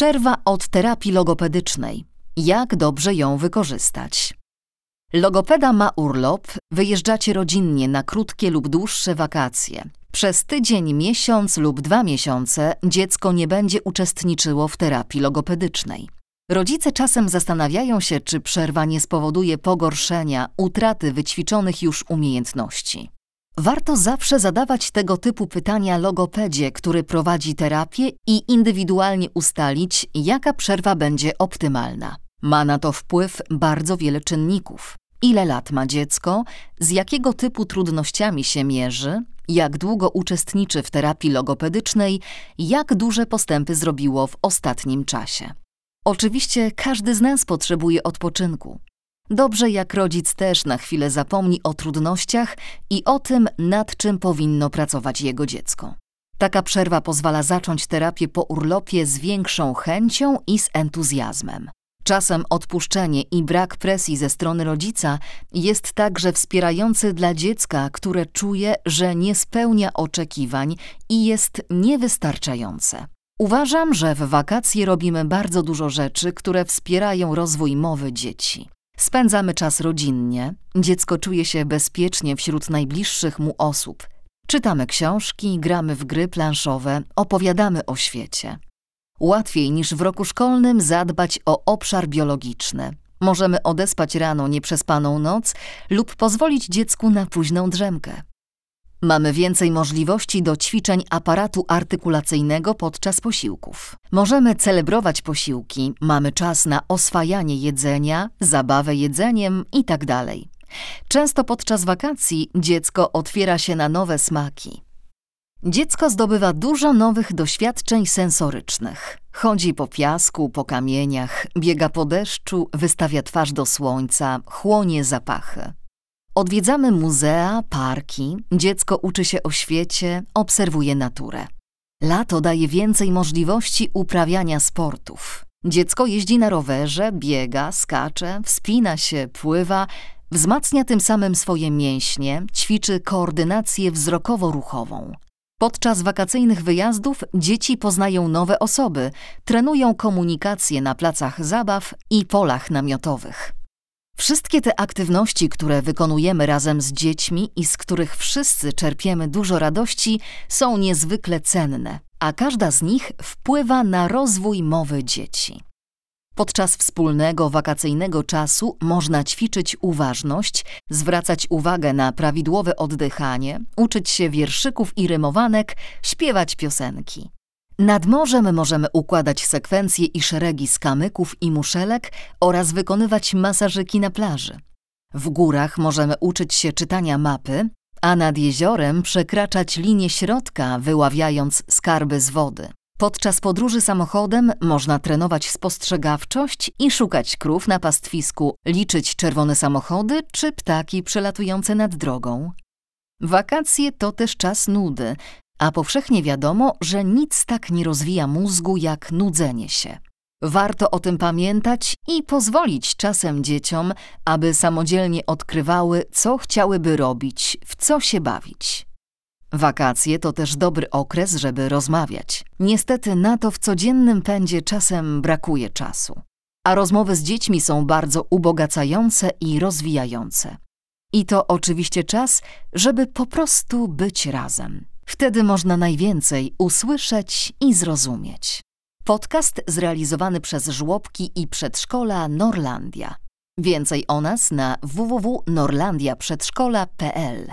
Przerwa od terapii logopedycznej. Jak dobrze ją wykorzystać? Logopeda ma urlop, wyjeżdżacie rodzinnie na krótkie lub dłuższe wakacje. Przez tydzień, miesiąc lub dwa miesiące dziecko nie będzie uczestniczyło w terapii logopedycznej. Rodzice czasem zastanawiają się, czy przerwa nie spowoduje pogorszenia, utraty wyćwiczonych już umiejętności. Warto zawsze zadawać tego typu pytania logopedzie, który prowadzi terapię i indywidualnie ustalić, jaka przerwa będzie optymalna. Ma na to wpływ bardzo wiele czynników. Ile lat ma dziecko, z jakiego typu trudnościami się mierzy, jak długo uczestniczy w terapii logopedycznej, jak duże postępy zrobiło w ostatnim czasie. Oczywiście każdy z nas potrzebuje odpoczynku. Dobrze, jak rodzic też na chwilę zapomni o trudnościach i o tym, nad czym powinno pracować jego dziecko. Taka przerwa pozwala zacząć terapię po urlopie z większą chęcią i z entuzjazmem. Czasem odpuszczenie i brak presji ze strony rodzica jest także wspierający dla dziecka, które czuje, że nie spełnia oczekiwań i jest niewystarczające. Uważam, że w wakacje robimy bardzo dużo rzeczy, które wspierają rozwój mowy dzieci. Spędzamy czas rodzinnie, dziecko czuje się bezpiecznie wśród najbliższych mu osób. Czytamy książki, gramy w gry planszowe, opowiadamy o świecie. Łatwiej niż w roku szkolnym zadbać o obszar biologiczny. Możemy odespać rano nieprzespaną noc lub pozwolić dziecku na późną drzemkę. Mamy więcej możliwości do ćwiczeń aparatu artykulacyjnego podczas posiłków. Możemy celebrować posiłki, mamy czas na oswajanie jedzenia, zabawę jedzeniem itd. Często podczas wakacji dziecko otwiera się na nowe smaki. Dziecko zdobywa dużo nowych doświadczeń sensorycznych. Chodzi po piasku, po kamieniach, biega po deszczu, wystawia twarz do słońca, chłonie zapachy. Odwiedzamy muzea, parki, dziecko uczy się o świecie, obserwuje naturę. Lato daje więcej możliwości uprawiania sportów. Dziecko jeździ na rowerze, biega, skacze, wspina się, pływa, wzmacnia tym samym swoje mięśnie, ćwiczy koordynację wzrokowo-ruchową. Podczas wakacyjnych wyjazdów dzieci poznają nowe osoby, trenują komunikację na placach zabaw i polach namiotowych. Wszystkie te aktywności, które wykonujemy razem z dziećmi i z których wszyscy czerpiemy dużo radości, są niezwykle cenne, a każda z nich wpływa na rozwój mowy dzieci. Podczas wspólnego wakacyjnego czasu można ćwiczyć uważność, zwracać uwagę na prawidłowe oddychanie, uczyć się wierszyków i rymowanek, śpiewać piosenki. Nad morzem możemy układać sekwencje i szeregi z kamyków i muszelek oraz wykonywać masażyki na plaży. W górach możemy uczyć się czytania mapy, a nad jeziorem przekraczać linię środka, wyławiając skarby z wody. Podczas podróży samochodem można trenować spostrzegawczość i szukać krów na pastwisku, liczyć czerwone samochody czy ptaki przelatujące nad drogą. Wakacje to też czas nudy, a powszechnie wiadomo, że nic tak nie rozwija mózgu jak nudzenie się. Warto o tym pamiętać i pozwolić czasem dzieciom, aby samodzielnie odkrywały, co chciałyby robić, w co się bawić. Wakacje to też dobry okres, żeby rozmawiać. Niestety na to w codziennym pędzie czasem brakuje czasu. A rozmowy z dziećmi są bardzo ubogacające i rozwijające. I to oczywiście czas, żeby po prostu być razem. Wtedy można najwięcej usłyszeć i zrozumieć. Podcast zrealizowany przez żłobki i przedszkola Norlandia. Więcej o nas na www.norlandiaprzedszkola.pl